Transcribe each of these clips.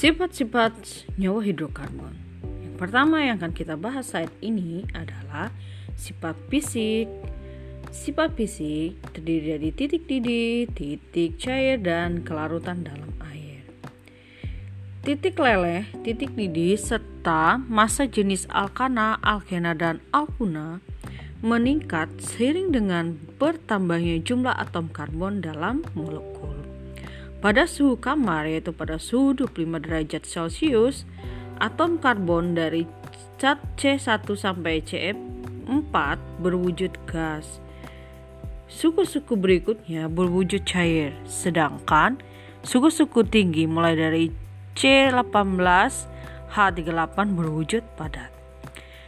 Sifat-sifat nyawa hidrokarbon. Yang pertama yang akan kita bahas saat ini adalah sifat fisik. Sifat fisik terdiri dari titik didih, titik cair, dan kelarutan dalam air. Titik leleh, titik didih, serta masa jenis alkana, alkena, dan alkuna meningkat seiring dengan bertambahnya jumlah atom karbon dalam molekul. Pada suhu kamar yaitu pada suhu 25 derajat Celcius, atom karbon dari cat C1 sampai CF4 berwujud gas. Suku-suku berikutnya berwujud cair, sedangkan suku-suku tinggi mulai dari C18 H38 berwujud padat.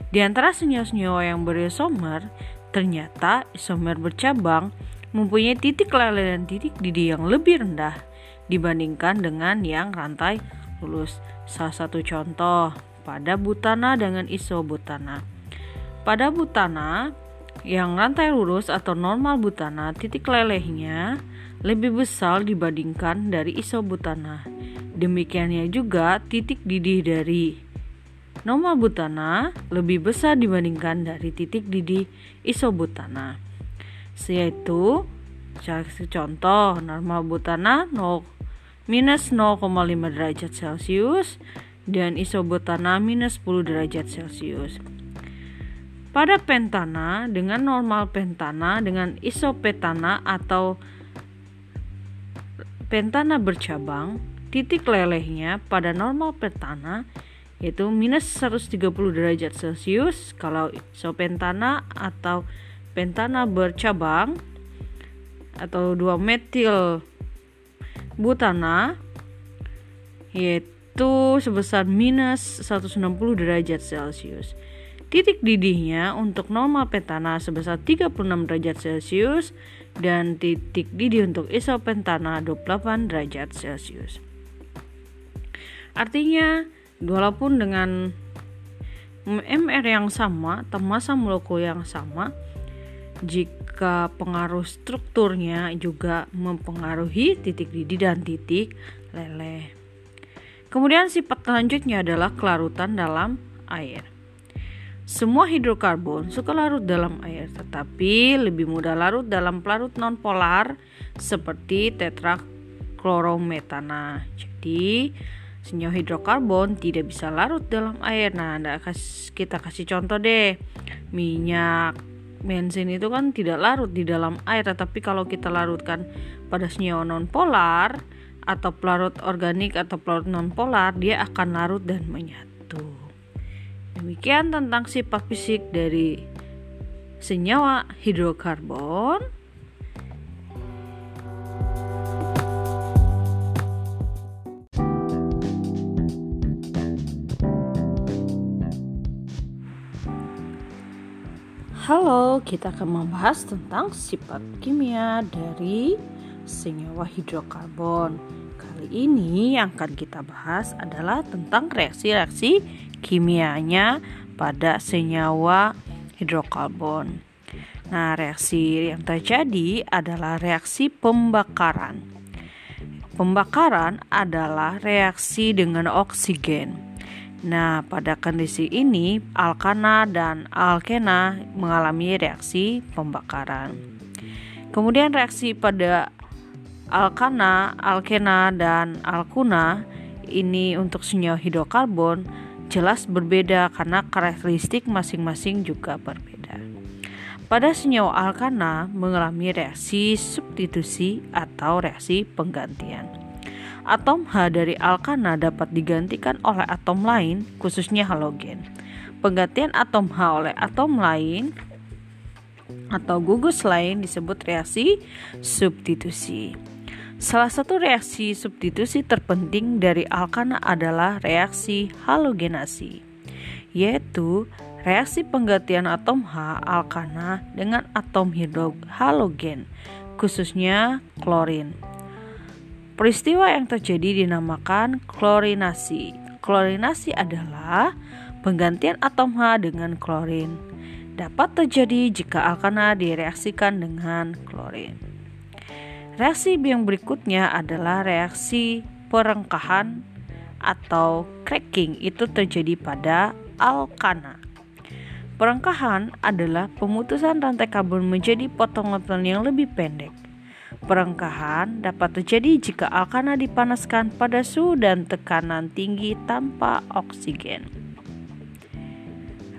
Di antara senyawa-senyawa yang berisomer, ternyata isomer bercabang mempunyai titik lele dan titik didih yang lebih rendah dibandingkan dengan yang rantai lurus. Salah satu contoh pada butana dengan isobutana. Pada butana yang rantai lurus atau normal butana titik lelehnya lebih besar dibandingkan dari isobutana. Demikiannya juga titik didih dari normal butana lebih besar dibandingkan dari titik didih isobutana. Yaitu contoh normal butana 0 minus 0,5 derajat Celcius dan isobutana minus 10 derajat Celcius. Pada pentana dengan normal pentana dengan isopetana atau pentana bercabang, titik lelehnya pada normal pentana yaitu minus 130 derajat Celcius kalau isopentana atau pentana bercabang atau 2 metil butana yaitu sebesar minus 160 derajat Celcius. Titik didihnya untuk normal pentana sebesar 36 derajat Celcius dan titik didih untuk isopentana 28 derajat Celcius. Artinya, walaupun dengan MR yang sama atau molekul yang sama, jika pengaruh strukturnya juga mempengaruhi titik didih dan titik leleh. Kemudian sifat selanjutnya adalah kelarutan dalam air. Semua hidrokarbon suka larut dalam air, tetapi lebih mudah larut dalam pelarut nonpolar seperti tetraklorometana. Jadi, senyawa hidrokarbon tidak bisa larut dalam air. Nah, kita kasih contoh deh. Minyak bensin itu kan tidak larut di dalam air tetapi kalau kita larutkan pada senyawa non polar atau pelarut organik atau pelarut non polar dia akan larut dan menyatu. Demikian tentang sifat fisik dari senyawa hidrokarbon Halo, kita akan membahas tentang sifat kimia dari senyawa hidrokarbon. Kali ini yang akan kita bahas adalah tentang reaksi-reaksi kimianya pada senyawa hidrokarbon. Nah, reaksi yang terjadi adalah reaksi pembakaran. Pembakaran adalah reaksi dengan oksigen Nah, pada kondisi ini alkana dan alkena mengalami reaksi pembakaran. Kemudian reaksi pada alkana, alkena dan alkuna ini untuk senyawa hidrokarbon jelas berbeda karena karakteristik masing-masing juga berbeda. Pada senyawa alkana mengalami reaksi substitusi atau reaksi penggantian. Atom H dari alkana dapat digantikan oleh atom lain, khususnya halogen. Penggantian atom H oleh atom lain atau gugus lain disebut reaksi substitusi. Salah satu reaksi substitusi terpenting dari alkana adalah reaksi halogenasi, yaitu reaksi penggantian atom H alkana dengan atom halogen, khususnya klorin. Peristiwa yang terjadi dinamakan klorinasi. Klorinasi adalah penggantian atom H dengan klorin. Dapat terjadi jika alkana direaksikan dengan klorin. Reaksi yang berikutnya adalah reaksi perengkahan atau cracking itu terjadi pada alkana. Perengkahan adalah pemutusan rantai karbon menjadi potongan yang lebih pendek. Perengkahan dapat terjadi jika alkana dipanaskan pada suhu dan tekanan tinggi tanpa oksigen.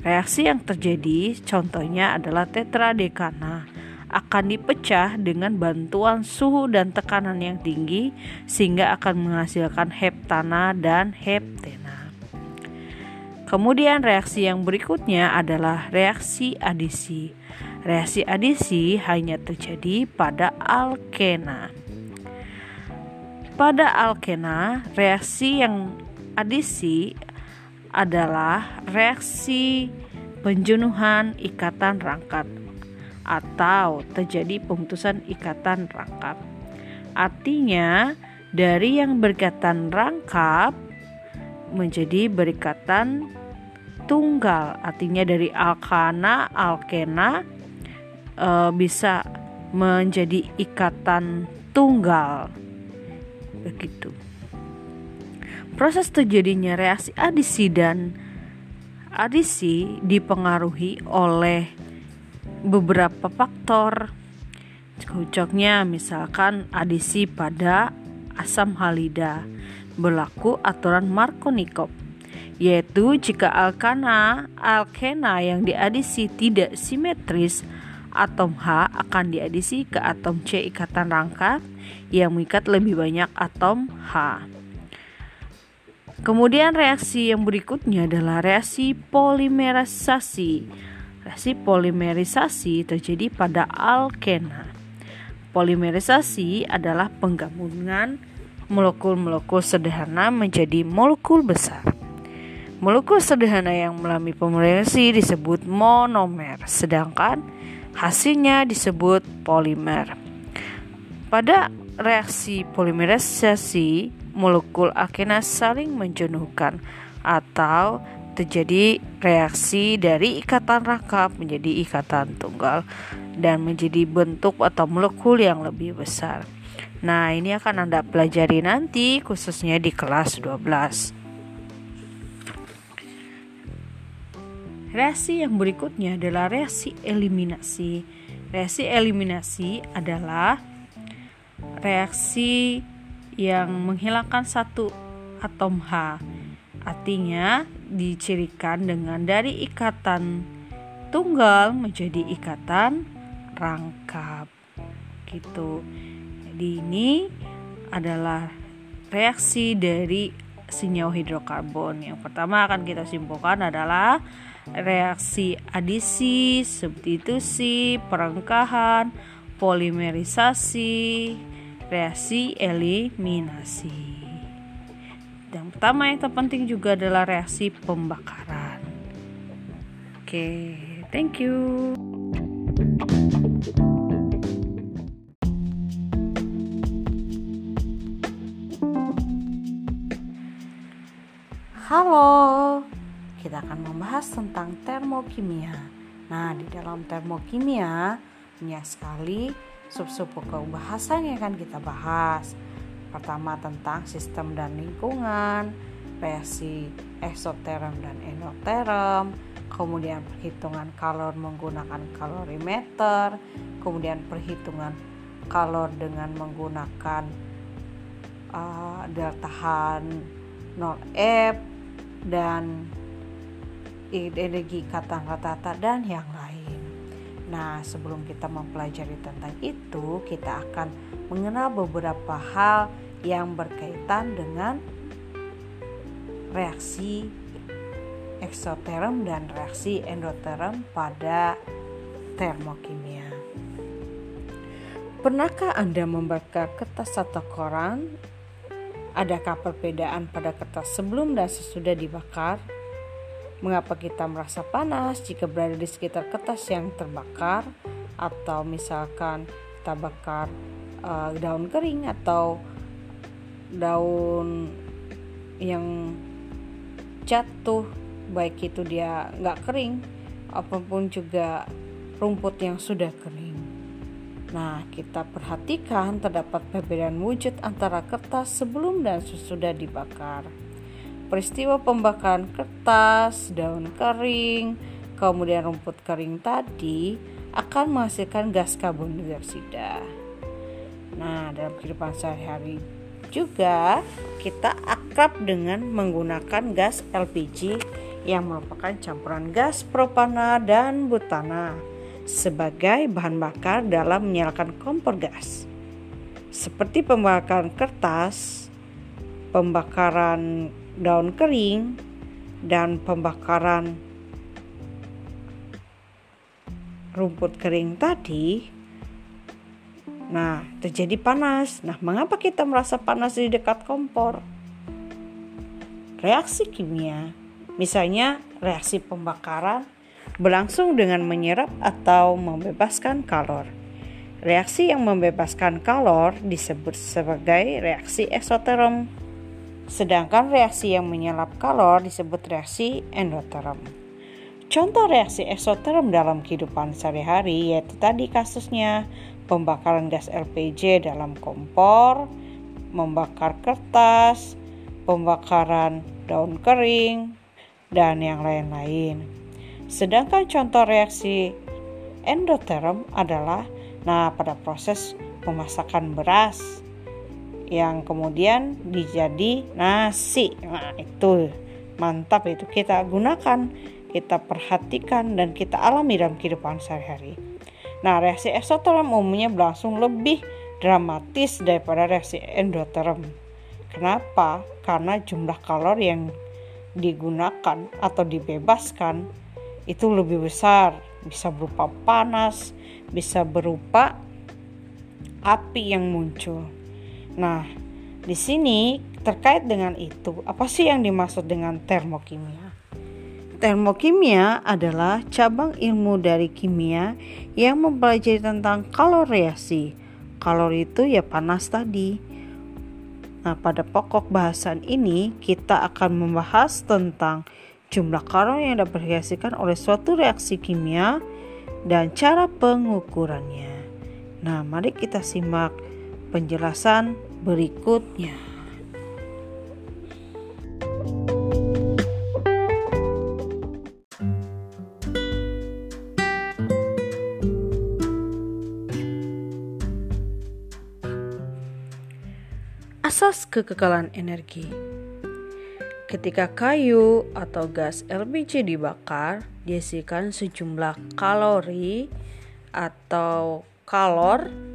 Reaksi yang terjadi contohnya adalah tetradekana akan dipecah dengan bantuan suhu dan tekanan yang tinggi sehingga akan menghasilkan heptana dan heptena. Kemudian reaksi yang berikutnya adalah reaksi adisi. Reaksi adisi hanya terjadi pada alkena. Pada alkena, reaksi yang adisi adalah reaksi penjenuhan ikatan rangkap atau terjadi pemutusan ikatan rangkap. Artinya, dari yang berikatan rangkap menjadi berikatan tunggal artinya dari alkana alkena e, bisa menjadi ikatan tunggal. Begitu. Proses terjadinya reaksi adisi dan adisi dipengaruhi oleh beberapa faktor. Cocoknya misalkan adisi pada asam halida berlaku aturan Markovnikov yaitu jika alkana alkena yang diadisi tidak simetris atom H akan diadisi ke atom C ikatan rangka yang mengikat lebih banyak atom H. Kemudian reaksi yang berikutnya adalah reaksi polimerisasi. Reaksi polimerisasi terjadi pada alkena. Polimerisasi adalah penggabungan molekul-molekul sederhana menjadi molekul besar. Molekul sederhana yang melalui polimerasi disebut monomer, sedangkan hasilnya disebut polimer. Pada reaksi polimerisasi, molekul alkena saling menjenuhkan atau terjadi reaksi dari ikatan rangkap menjadi ikatan tunggal dan menjadi bentuk atau molekul yang lebih besar. Nah, ini akan Anda pelajari nanti khususnya di kelas 12. Reaksi yang berikutnya adalah reaksi eliminasi. Reaksi eliminasi adalah reaksi yang menghilangkan satu atom H. Artinya dicirikan dengan dari ikatan tunggal menjadi ikatan rangkap. Gitu. Jadi ini adalah reaksi dari senyawa hidrokarbon. Yang pertama akan kita simpulkan adalah reaksi adisi, substitusi, perengkahan, polimerisasi, reaksi eliminasi. Yang pertama yang terpenting juga adalah reaksi pembakaran. Oke, thank you. Halo, kita akan membahas tentang termokimia. Nah, di dalam termokimia banyak sekali sub-sub bahasan yang akan kita bahas. Pertama tentang sistem dan lingkungan, reaksi eksoterm dan endoterm, kemudian perhitungan kalor menggunakan kalorimeter, kemudian perhitungan kalor dengan menggunakan uh, deltahan 0F dan energi ikatan rata-rata dan yang lain. Nah, sebelum kita mempelajari tentang itu, kita akan mengenal beberapa hal yang berkaitan dengan reaksi eksoterm dan reaksi endoterm pada termokimia. Pernahkah Anda membakar kertas atau koran? Adakah perbedaan pada kertas sebelum dan sesudah dibakar? Mengapa kita merasa panas jika berada di sekitar kertas yang terbakar atau misalkan kita bakar uh, daun kering atau daun yang jatuh baik itu dia nggak kering apa pun juga rumput yang sudah kering. Nah, kita perhatikan terdapat perbedaan wujud antara kertas sebelum dan sesudah dibakar. Peristiwa pembakaran kertas, daun kering, kemudian rumput kering tadi akan menghasilkan gas karbon dioksida. Nah, dalam kehidupan sehari-hari juga kita akrab dengan menggunakan gas LPG yang merupakan campuran gas propana dan butana sebagai bahan bakar dalam menyalakan kompor gas. Seperti pembakaran kertas, pembakaran daun kering, dan pembakaran rumput kering tadi. Nah, terjadi panas. Nah, mengapa kita merasa panas di dekat kompor? Reaksi kimia Misalnya reaksi pembakaran berlangsung dengan menyerap atau membebaskan kalor. Reaksi yang membebaskan kalor disebut sebagai reaksi eksoterm, sedangkan reaksi yang menyerap kalor disebut reaksi endoterm. Contoh reaksi eksoterm dalam kehidupan sehari-hari yaitu tadi kasusnya pembakaran gas LPG dalam kompor, membakar kertas, pembakaran daun kering, dan yang lain-lain. Sedangkan contoh reaksi endoterm adalah nah pada proses pemasakan beras yang kemudian dijadi nasi. Nah, itu mantap itu kita gunakan, kita perhatikan dan kita alami dalam kehidupan sehari-hari. Nah, reaksi eksoterm umumnya berlangsung lebih dramatis daripada reaksi endoterm. Kenapa? Karena jumlah kalor yang digunakan atau dibebaskan itu lebih besar, bisa berupa panas, bisa berupa api yang muncul. Nah, di sini terkait dengan itu, apa sih yang dimaksud dengan termokimia? Termokimia adalah cabang ilmu dari kimia yang mempelajari tentang kalor reaksi. Kalor itu ya panas tadi Nah, pada pokok bahasan ini kita akan membahas tentang jumlah kalori yang dapat dihasilkan oleh suatu reaksi kimia dan cara pengukurannya. Nah, mari kita simak penjelasan berikutnya. Asas kekekalan energi Ketika kayu atau gas LPG dibakar, dihasilkan sejumlah kalori atau kalor.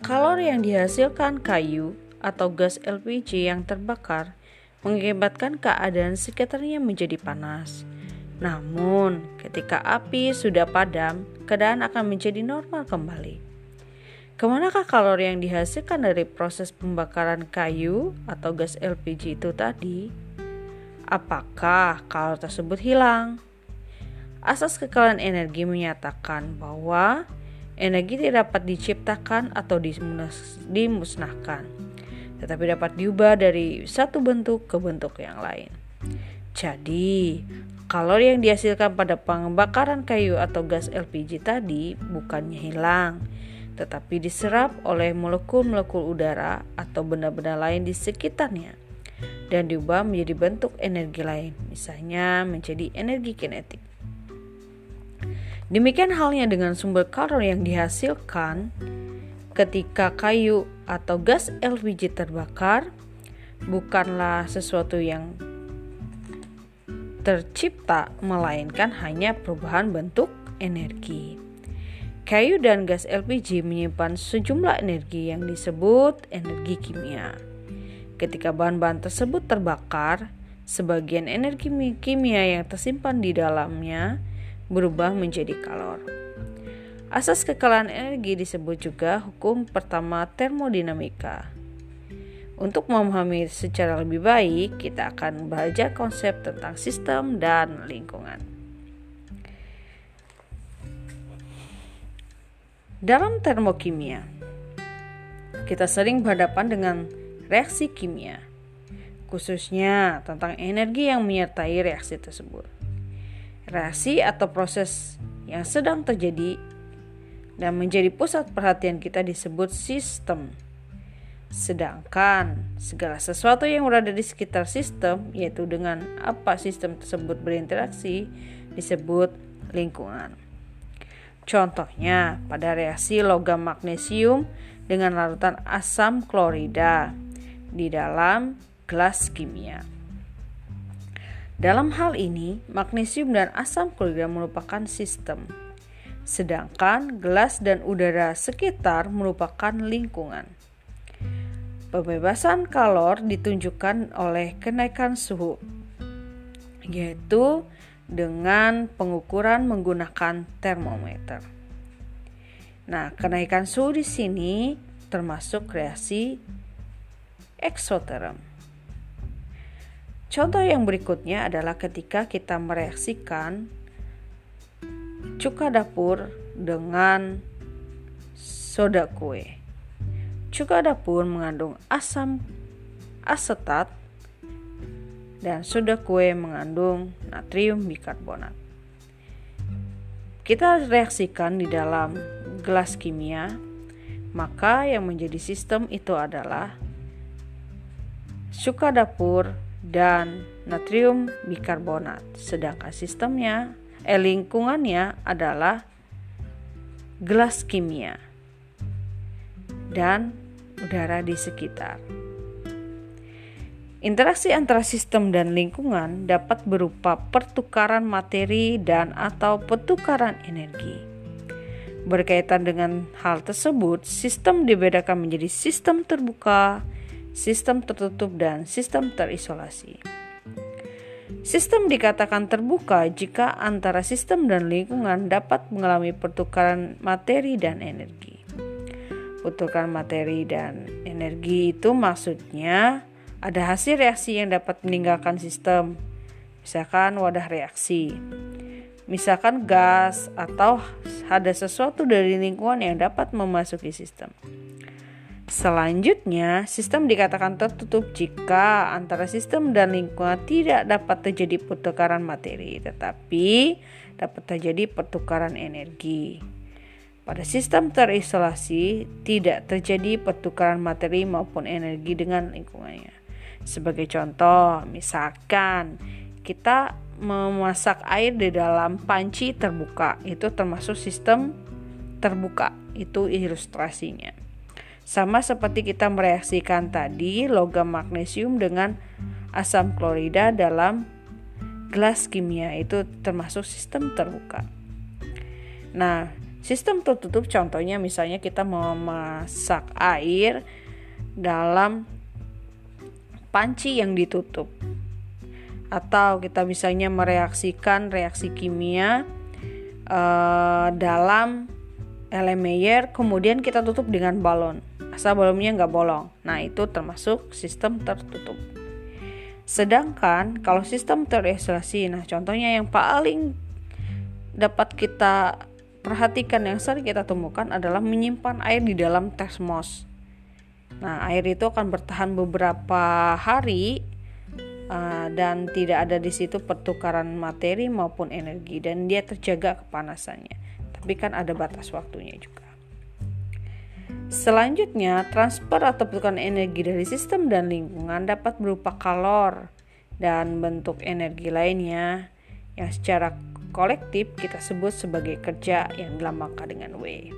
Kalor yang dihasilkan kayu atau gas LPG yang terbakar mengakibatkan keadaan sekitarnya menjadi panas. Namun, ketika api sudah padam, keadaan akan menjadi normal kembali. Ke manakah kalori yang dihasilkan dari proses pembakaran kayu atau gas LPG itu tadi? Apakah kalori tersebut hilang? Asas kekalahan energi menyatakan bahwa energi tidak dapat diciptakan atau dimusnahkan, tetapi dapat diubah dari satu bentuk ke bentuk yang lain. Jadi, kalori yang dihasilkan pada pembakaran kayu atau gas LPG tadi bukannya hilang, tetapi diserap oleh molekul-molekul udara atau benda-benda lain di sekitarnya dan diubah menjadi bentuk energi lain, misalnya menjadi energi kinetik. Demikian halnya dengan sumber kalori yang dihasilkan ketika kayu atau gas LPG terbakar bukanlah sesuatu yang tercipta melainkan hanya perubahan bentuk energi. Kayu dan gas LPG menyimpan sejumlah energi yang disebut energi kimia. Ketika bahan-bahan tersebut terbakar, sebagian energi kimia yang tersimpan di dalamnya berubah menjadi kalor. Asas kekalahan energi disebut juga hukum pertama termodinamika. Untuk memahami secara lebih baik, kita akan belajar konsep tentang sistem dan lingkungan. Dalam termokimia, kita sering berhadapan dengan reaksi kimia, khususnya tentang energi yang menyertai reaksi tersebut. Reaksi atau proses yang sedang terjadi dan menjadi pusat perhatian kita disebut sistem. Sedangkan segala sesuatu yang berada di sekitar sistem, yaitu dengan apa sistem tersebut berinteraksi, disebut lingkungan. Contohnya, pada reaksi logam magnesium dengan larutan asam klorida di dalam gelas kimia. Dalam hal ini, magnesium dan asam klorida merupakan sistem, sedangkan gelas dan udara sekitar merupakan lingkungan. Pembebasan kalor ditunjukkan oleh kenaikan suhu, yaitu dengan pengukuran menggunakan termometer. Nah, kenaikan suhu di sini termasuk reaksi eksoterm. Contoh yang berikutnya adalah ketika kita mereaksikan cuka dapur dengan soda kue. Cuka dapur mengandung asam asetat dan soda kue mengandung natrium bikarbonat. Kita reaksikan di dalam gelas kimia, maka yang menjadi sistem itu adalah cuka dapur dan natrium bikarbonat. Sedangkan sistemnya, eh lingkungannya adalah gelas kimia dan udara di sekitar. Interaksi antara sistem dan lingkungan dapat berupa pertukaran materi dan atau pertukaran energi. Berkaitan dengan hal tersebut, sistem dibedakan menjadi sistem terbuka, sistem tertutup, dan sistem terisolasi. Sistem dikatakan terbuka jika antara sistem dan lingkungan dapat mengalami pertukaran materi dan energi putukan materi dan energi itu maksudnya ada hasil reaksi yang dapat meninggalkan sistem, misalkan wadah reaksi, misalkan gas atau ada sesuatu dari lingkungan yang dapat memasuki sistem. Selanjutnya, sistem dikatakan tertutup jika antara sistem dan lingkungan tidak dapat terjadi pertukaran materi, tetapi dapat terjadi pertukaran energi. Pada sistem terisolasi, tidak terjadi pertukaran materi maupun energi dengan lingkungannya. Sebagai contoh, misalkan kita memasak air di dalam panci terbuka, itu termasuk sistem terbuka. Itu ilustrasinya. Sama seperti kita mereaksikan tadi logam magnesium dengan asam klorida dalam gelas kimia itu termasuk sistem terbuka. Nah, Sistem tertutup contohnya misalnya kita memasak air dalam panci yang ditutup. Atau kita misalnya mereaksikan reaksi kimia uh, dalam Erlenmeyer kemudian kita tutup dengan balon asal balonnya nggak bolong nah itu termasuk sistem tertutup sedangkan kalau sistem terisolasi nah contohnya yang paling dapat kita perhatikan yang sering kita temukan adalah menyimpan air di dalam termos. Nah, air itu akan bertahan beberapa hari uh, dan tidak ada di situ pertukaran materi maupun energi dan dia terjaga kepanasannya. Tapi kan ada batas waktunya juga. Selanjutnya, transfer atau pertukaran energi dari sistem dan lingkungan dapat berupa kalor dan bentuk energi lainnya yang secara kolektif kita sebut sebagai kerja yang dilambangkan dengan W.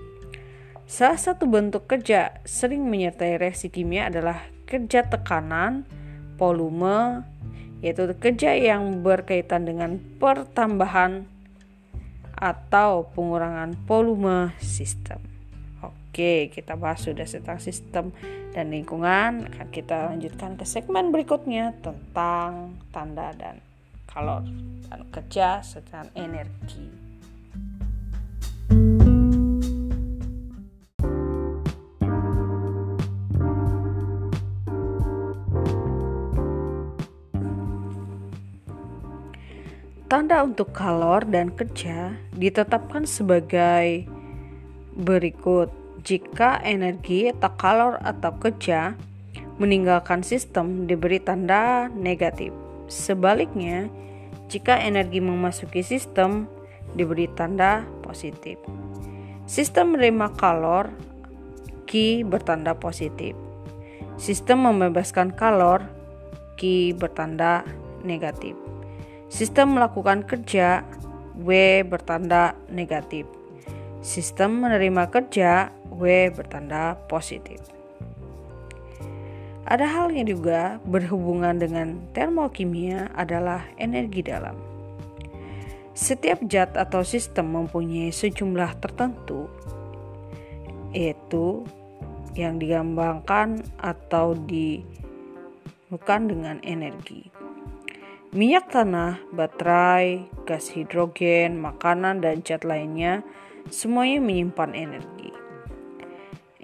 Salah satu bentuk kerja sering menyertai reaksi kimia adalah kerja tekanan, volume, yaitu kerja yang berkaitan dengan pertambahan atau pengurangan volume sistem. Oke, kita bahas sudah tentang sistem dan lingkungan. Akan kita lanjutkan ke segmen berikutnya tentang tanda dan kalor dan kerja secara energi. Untuk kalor dan kerja ditetapkan sebagai berikut. Jika energi atau kalor atau kerja meninggalkan sistem diberi tanda negatif. Sebaliknya, jika energi memasuki sistem diberi tanda positif. Sistem menerima kalor Q bertanda positif. Sistem membebaskan kalor Q bertanda negatif. Sistem melakukan kerja W bertanda negatif. Sistem menerima kerja W bertanda positif. Ada hal yang juga berhubungan dengan termokimia adalah energi dalam. Setiap zat atau sistem mempunyai sejumlah tertentu, yaitu yang digambangkan atau bukan dengan energi. Minyak tanah, baterai, gas hidrogen, makanan, dan cat lainnya semuanya menyimpan energi.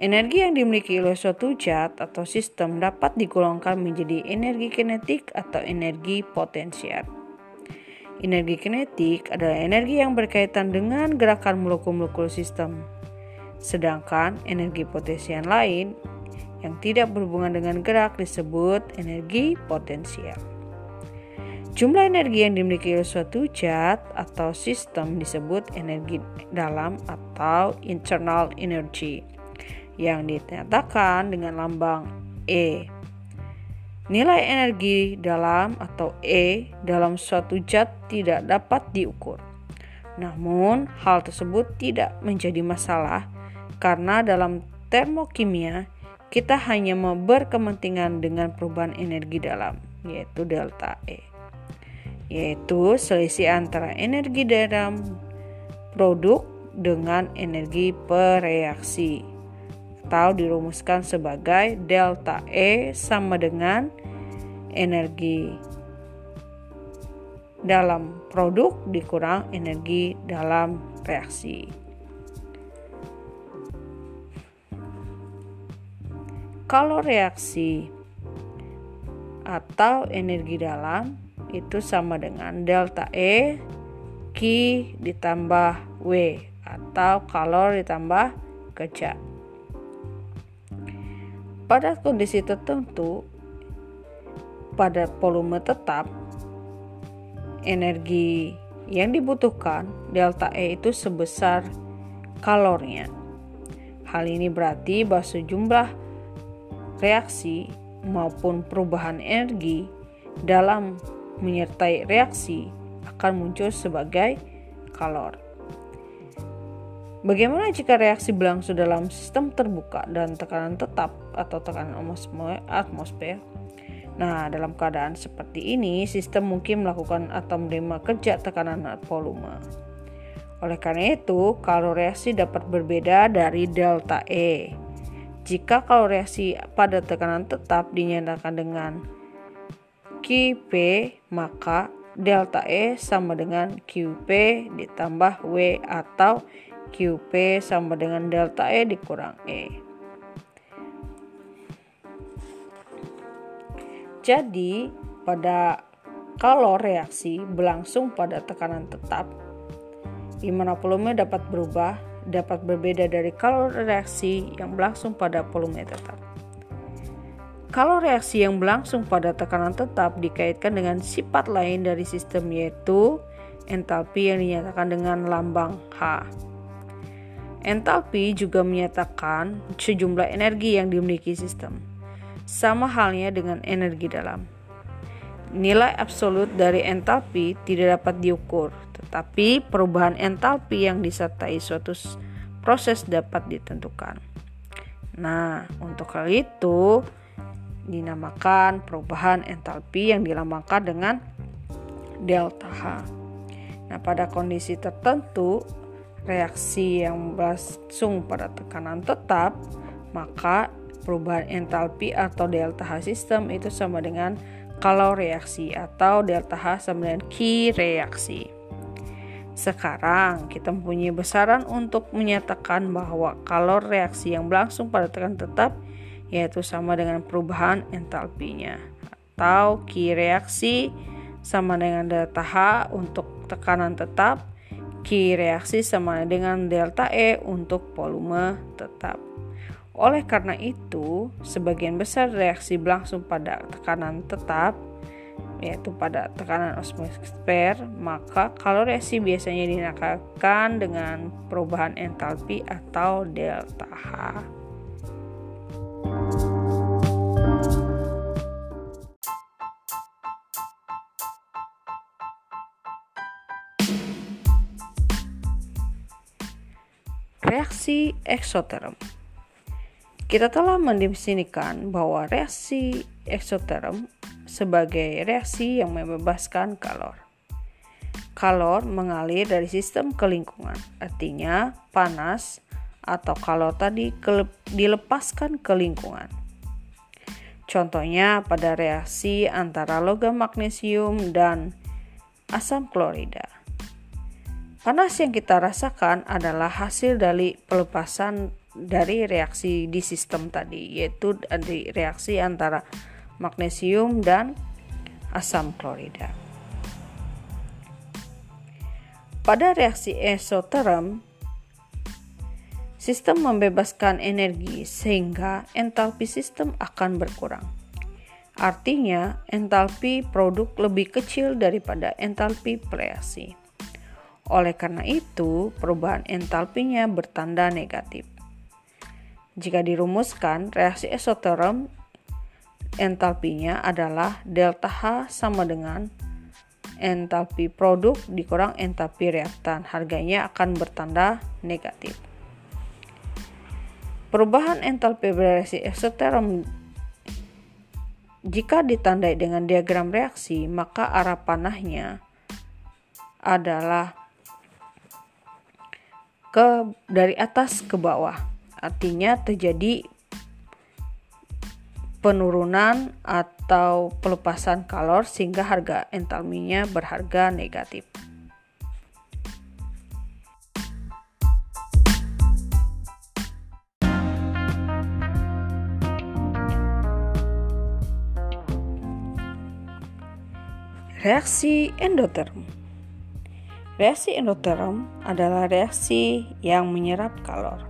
Energi yang dimiliki oleh suatu zat atau sistem dapat digolongkan menjadi energi kinetik atau energi potensial. Energi kinetik adalah energi yang berkaitan dengan gerakan molekul-molekul sistem Sedangkan energi potensial lain yang tidak berhubungan dengan gerak disebut energi potensial. Jumlah energi yang dimiliki oleh suatu zat atau sistem disebut energi dalam atau internal energy yang dinyatakan dengan lambang E. Nilai energi dalam atau E dalam suatu zat tidak dapat diukur. Namun, hal tersebut tidak menjadi masalah karena dalam termokimia kita hanya berkepentingan dengan perubahan energi dalam yaitu delta E yaitu selisih antara energi dalam produk dengan energi pereaksi atau dirumuskan sebagai delta E sama dengan energi dalam produk dikurang energi dalam reaksi. Kalau reaksi atau energi dalam itu sama dengan delta E Q ditambah W atau kalor ditambah kerja. Pada kondisi tertentu, pada volume tetap, energi yang dibutuhkan delta E itu sebesar kalornya. Hal ini berarti bahwa sejumlah reaksi maupun perubahan energi dalam menyertai reaksi akan muncul sebagai kalor. Bagaimana jika reaksi berlangsung dalam sistem terbuka dan tekanan tetap atau tekanan atmosfer? Nah, dalam keadaan seperti ini, sistem mungkin melakukan atau menerima kerja tekanan volume. Oleh karena itu, kalau reaksi dapat berbeda dari delta E jika kalau reaksi pada tekanan tetap dinyatakan dengan QP, maka delta E sama dengan QP ditambah W atau QP sama dengan delta E dikurang E. Jadi, pada kalau reaksi berlangsung pada tekanan tetap, di mana volume dapat berubah dapat berbeda dari kalau reaksi yang berlangsung pada volume tetap. Kalau reaksi yang berlangsung pada tekanan tetap dikaitkan dengan sifat lain dari sistem yaitu entalpi yang dinyatakan dengan lambang H. Entalpi juga menyatakan sejumlah energi yang dimiliki sistem. Sama halnya dengan energi dalam. Nilai absolut dari entalpi tidak dapat diukur, tetapi perubahan entalpi yang disertai suatu proses dapat ditentukan. Nah, untuk hal itu dinamakan perubahan entalpi yang dilambangkan dengan delta H. Nah, pada kondisi tertentu, reaksi yang berlangsung pada tekanan tetap, maka perubahan entalpi atau delta H sistem itu sama dengan kalau reaksi atau delta H sama dengan Q reaksi. Sekarang kita mempunyai besaran untuk menyatakan bahwa kalor reaksi yang berlangsung pada tekanan tetap yaitu sama dengan perubahan entalpinya atau Q reaksi sama dengan delta H untuk tekanan tetap Q reaksi sama dengan delta E untuk volume tetap. Oleh karena itu, sebagian besar reaksi berlangsung pada tekanan tetap yaitu pada tekanan atmosfer, maka kalau reaksi biasanya dinamakan dengan perubahan entalpi atau delta H. Reaksi eksoterm kita telah mendefinisikan bahwa reaksi eksoterm sebagai reaksi yang membebaskan kalor. Kalor mengalir dari sistem ke lingkungan, artinya panas atau kalor tadi dilepaskan ke lingkungan. Contohnya pada reaksi antara logam magnesium dan asam klorida. Panas yang kita rasakan adalah hasil dari pelepasan dari reaksi di sistem tadi, yaitu dari reaksi antara magnesium dan asam klorida. Pada reaksi esoterm, sistem membebaskan energi sehingga entalpi sistem akan berkurang. Artinya, entalpi produk lebih kecil daripada entalpi reaksi. Oleh karena itu, perubahan entalpinya bertanda negatif. Jika dirumuskan, reaksi esoterm entalpinya adalah delta H sama dengan entalpi produk dikurang entalpi reaktan. Harganya akan bertanda negatif. Perubahan entalpi reaksi esoterm jika ditandai dengan diagram reaksi, maka arah panahnya adalah ke dari atas ke bawah. Artinya terjadi penurunan atau pelepasan kalor sehingga harga entalpinya berharga negatif. Reaksi endoterm Reaksi endoterm adalah reaksi yang menyerap kalor.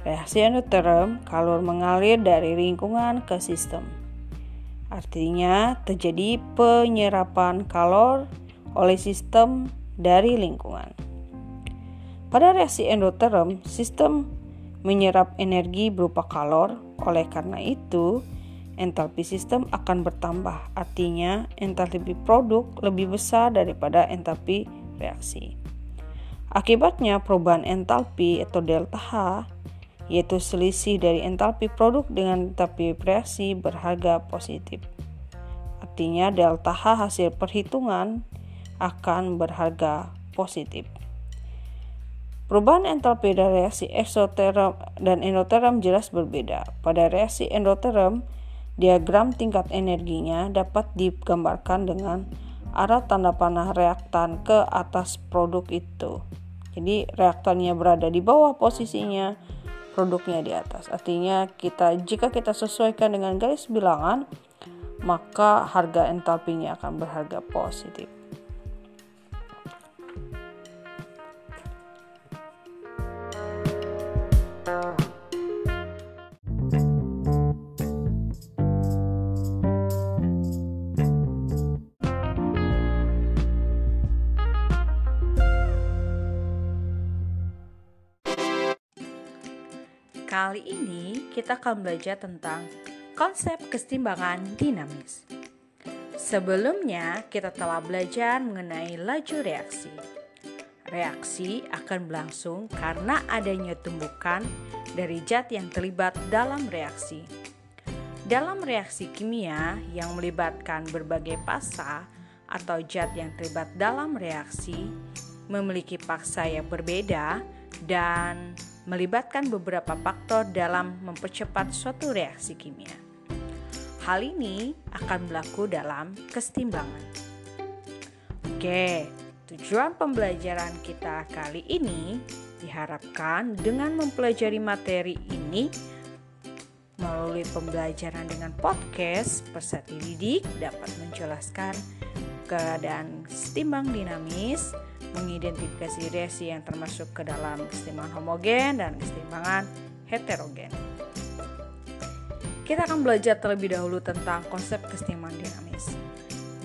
Reaksi endoterm, kalor mengalir dari lingkungan ke sistem. Artinya, terjadi penyerapan kalor oleh sistem dari lingkungan. Pada reaksi endoterm, sistem menyerap energi berupa kalor. Oleh karena itu, entalpi sistem akan bertambah. Artinya, entalpi produk lebih besar daripada entalpi reaksi. Akibatnya, perubahan entalpi atau delta H yaitu selisih dari entalpi produk dengan entalpi reaksi berharga positif. Artinya delta H hasil perhitungan akan berharga positif. Perubahan entalpi dari reaksi eksoterm dan endoterm jelas berbeda. Pada reaksi endoterm, diagram tingkat energinya dapat digambarkan dengan arah tanda panah reaktan ke atas produk itu. Jadi reaktannya berada di bawah posisinya, produknya di atas. Artinya kita jika kita sesuaikan dengan garis bilangan, maka harga entalpinya akan berharga positif. Kali ini kita akan belajar tentang konsep kesetimbangan dinamis. Sebelumnya, kita telah belajar mengenai laju reaksi. Reaksi akan berlangsung karena adanya tumbukan dari zat yang terlibat dalam reaksi. Dalam reaksi kimia yang melibatkan berbagai pasa atau zat yang terlibat dalam reaksi memiliki paksa yang berbeda dan melibatkan beberapa faktor dalam mempercepat suatu reaksi kimia. Hal ini akan berlaku dalam kesetimbangan. Oke, tujuan pembelajaran kita kali ini diharapkan dengan mempelajari materi ini melalui pembelajaran dengan podcast Persati Didik dapat menjelaskan keadaan setimbang dinamis mengidentifikasi reaksi yang termasuk ke dalam kesetimbangan homogen dan kesetimbangan heterogen. Kita akan belajar terlebih dahulu tentang konsep kesetimbangan dinamis.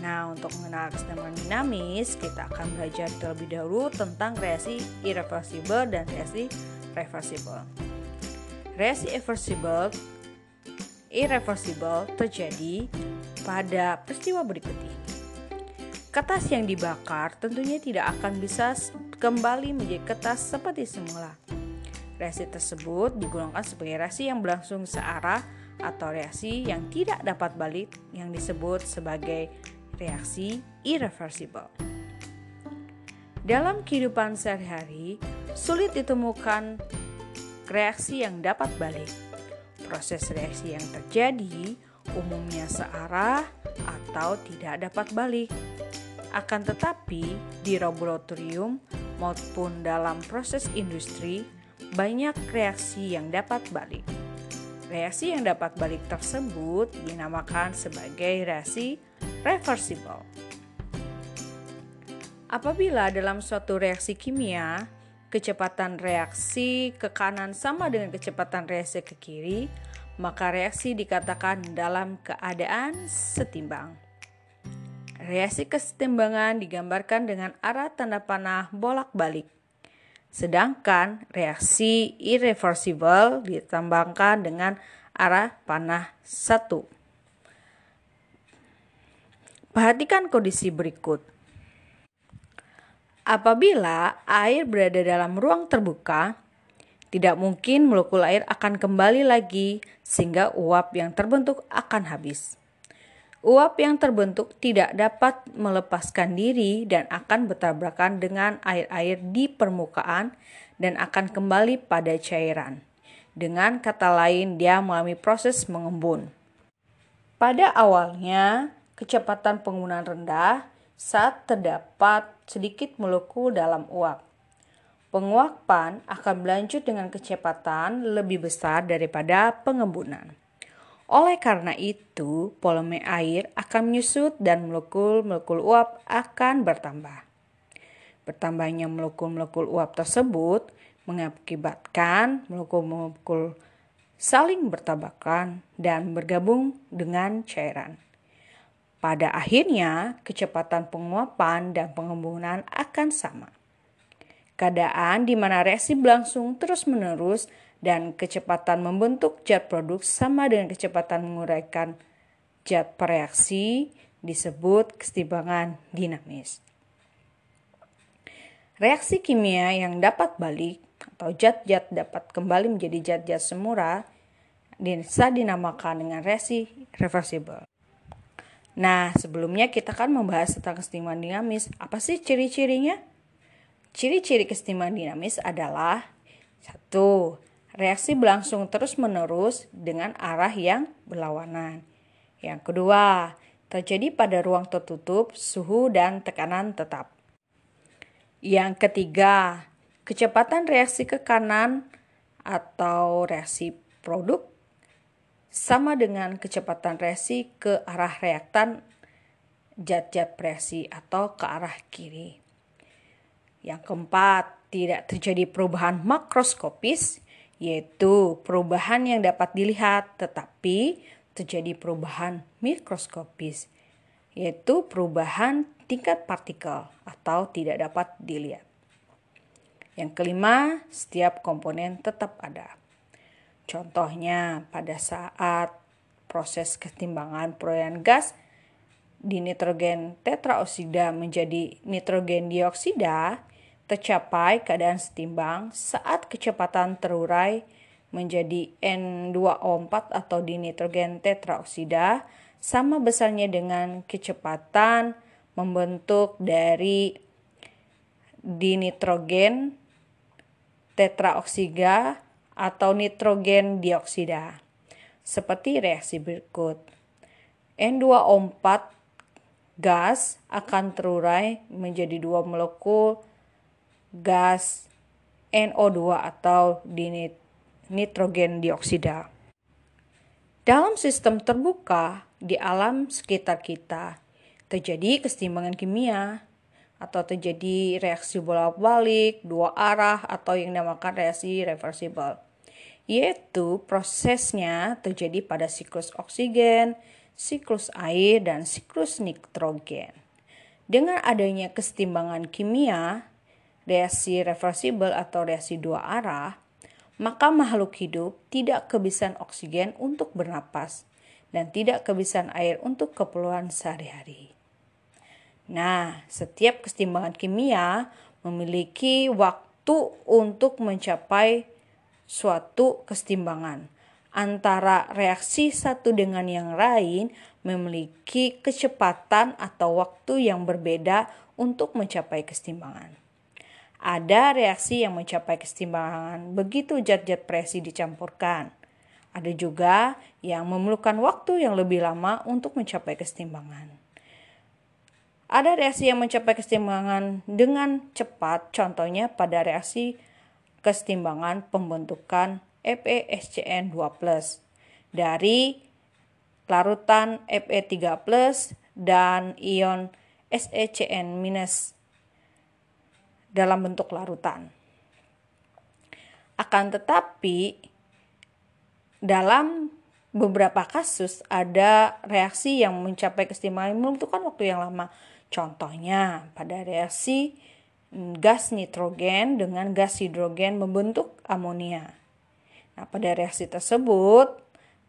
Nah, untuk mengenal kesetimbangan dinamis, kita akan belajar terlebih dahulu tentang reaksi irreversible dan reaksi reversible. Reaksi irreversible irreversible terjadi pada peristiwa berikut ini. Kertas yang dibakar tentunya tidak akan bisa kembali menjadi kertas seperti semula. Reaksi tersebut digunakan sebagai reaksi yang berlangsung searah atau reaksi yang tidak dapat balik yang disebut sebagai reaksi irreversible. Dalam kehidupan sehari-hari, sulit ditemukan reaksi yang dapat balik. Proses reaksi yang terjadi umumnya searah atau tidak dapat balik. Akan tetapi, di laboratorium maupun dalam proses industri, banyak reaksi yang dapat balik. Reaksi yang dapat balik tersebut dinamakan sebagai reaksi reversible. Apabila dalam suatu reaksi kimia, kecepatan reaksi ke kanan sama dengan kecepatan reaksi ke kiri, maka reaksi dikatakan dalam keadaan setimbang. Reaksi kesetimbangan digambarkan dengan arah tanda panah bolak-balik. Sedangkan reaksi irreversible ditambahkan dengan arah panah satu. Perhatikan kondisi berikut. Apabila air berada dalam ruang terbuka, tidak mungkin molekul air akan kembali lagi sehingga uap yang terbentuk akan habis. Uap yang terbentuk tidak dapat melepaskan diri dan akan bertabrakan dengan air-air di permukaan dan akan kembali pada cairan. Dengan kata lain, dia mengalami proses mengembun. Pada awalnya, kecepatan penggunaan rendah saat terdapat sedikit molekul dalam uap. Penguapan akan berlanjut dengan kecepatan lebih besar daripada pengembunan. Oleh karena itu, volume air akan menyusut dan molekul-molekul uap akan bertambah. Bertambahnya molekul-molekul uap tersebut mengakibatkan molekul-molekul saling bertabrakan dan bergabung dengan cairan. Pada akhirnya, kecepatan penguapan dan pengembunan akan sama. Keadaan di mana reaksi berlangsung terus-menerus dan kecepatan membentuk zat produk sama dengan kecepatan menguraikan zat pereaksi disebut kesetimbangan dinamis. Reaksi kimia yang dapat balik atau zat-zat dapat kembali menjadi zat-zat semula bisa dinamakan dengan reaksi reversible. Nah, sebelumnya kita kan membahas tentang kesetimbangan dinamis. Apa sih ciri-cirinya? Ciri-ciri kesetimbangan dinamis adalah satu, reaksi berlangsung terus-menerus dengan arah yang berlawanan. Yang kedua, terjadi pada ruang tertutup, suhu dan tekanan tetap. Yang ketiga, kecepatan reaksi ke kanan atau reaksi produk sama dengan kecepatan reaksi ke arah reaktan zat-zat reaksi atau ke arah kiri. Yang keempat, tidak terjadi perubahan makroskopis yaitu perubahan yang dapat dilihat tetapi terjadi perubahan mikroskopis, yaitu perubahan tingkat partikel atau tidak dapat dilihat. Yang kelima, setiap komponen tetap ada. Contohnya, pada saat proses ketimbangan perolehan gas di nitrogen tetraoksida menjadi nitrogen dioksida, tercapai keadaan setimbang saat kecepatan terurai menjadi N2O4 atau dinitrogen tetraoksida sama besarnya dengan kecepatan membentuk dari dinitrogen tetraoksida atau nitrogen dioksida. Seperti reaksi berikut. N2O4 gas akan terurai menjadi dua molekul gas NO2 atau nitrogen dioksida. Dalam sistem terbuka di alam sekitar kita, terjadi kesetimbangan kimia atau terjadi reaksi bolak-balik, dua arah atau yang dinamakan reaksi reversible. Yaitu prosesnya terjadi pada siklus oksigen, siklus air, dan siklus nitrogen. Dengan adanya kesetimbangan kimia, reaksi reversible atau reaksi dua arah, maka makhluk hidup tidak kebiasaan oksigen untuk bernapas dan tidak kebiasaan air untuk keperluan sehari-hari. Nah, setiap kesetimbangan kimia memiliki waktu untuk mencapai suatu kesetimbangan antara reaksi satu dengan yang lain memiliki kecepatan atau waktu yang berbeda untuk mencapai kesetimbangan. Ada reaksi yang mencapai kesetimbangan begitu zat-zat presi dicampurkan. Ada juga yang memerlukan waktu yang lebih lama untuk mencapai kesetimbangan. Ada reaksi yang mencapai kesetimbangan dengan cepat, contohnya pada reaksi kesetimbangan pembentukan FeSCN2+, dari larutan Fe3+, dan ion SeCN- dalam bentuk larutan. Akan tetapi, dalam beberapa kasus ada reaksi yang mencapai kesetimbangan membutuhkan waktu yang lama. Contohnya pada reaksi gas nitrogen dengan gas hidrogen membentuk amonia. Nah, pada reaksi tersebut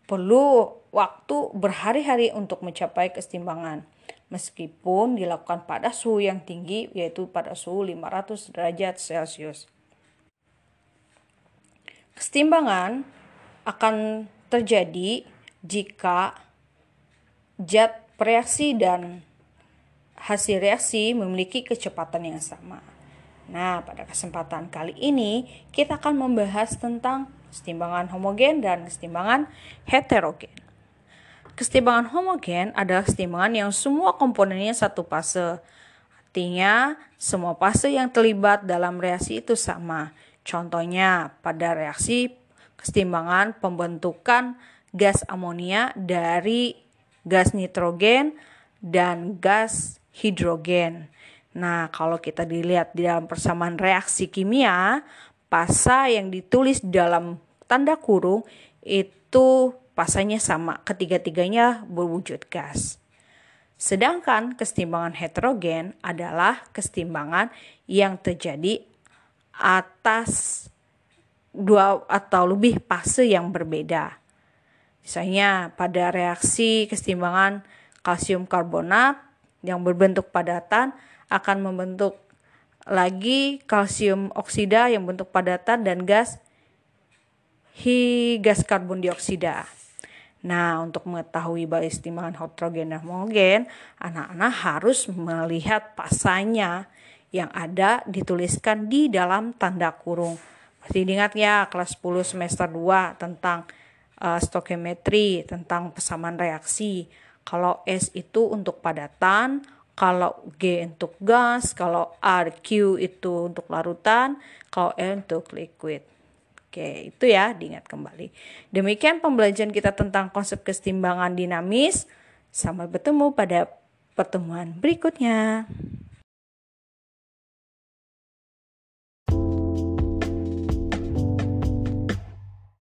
perlu waktu berhari-hari untuk mencapai kesetimbangan meskipun dilakukan pada suhu yang tinggi yaitu pada suhu 500 derajat Celcius. Kesetimbangan akan terjadi jika zat reaksi dan hasil reaksi memiliki kecepatan yang sama. Nah, pada kesempatan kali ini kita akan membahas tentang kesetimbangan homogen dan kesetimbangan heterogen. Kesetimbangan homogen adalah kesetimbangan yang semua komponennya satu fase. Artinya, semua fase yang terlibat dalam reaksi itu sama. Contohnya, pada reaksi kesetimbangan pembentukan gas amonia dari gas nitrogen dan gas hidrogen. Nah, kalau kita dilihat di dalam persamaan reaksi kimia, pasa yang ditulis dalam tanda kurung itu pasanya sama, ketiga-tiganya berwujud gas. Sedangkan kesetimbangan heterogen adalah kesetimbangan yang terjadi atas dua atau lebih fase yang berbeda. Misalnya pada reaksi kesetimbangan kalsium karbonat yang berbentuk padatan akan membentuk lagi kalsium oksida yang bentuk padatan dan gas hi gas karbon dioksida. Nah, untuk mengetahui kesetimbangan heterogen dan homogen, anak-anak harus melihat pasanya yang ada dituliskan di dalam tanda kurung. Pasti diingat ya kelas 10 semester 2 tentang uh, stoichiometry, tentang persamaan reaksi. Kalau S itu untuk padatan, kalau G untuk gas, kalau R, Q itu untuk larutan, kalau L untuk liquid. Oke, itu ya diingat kembali. Demikian pembelajaran kita tentang konsep kesetimbangan dinamis. Sampai bertemu pada pertemuan berikutnya.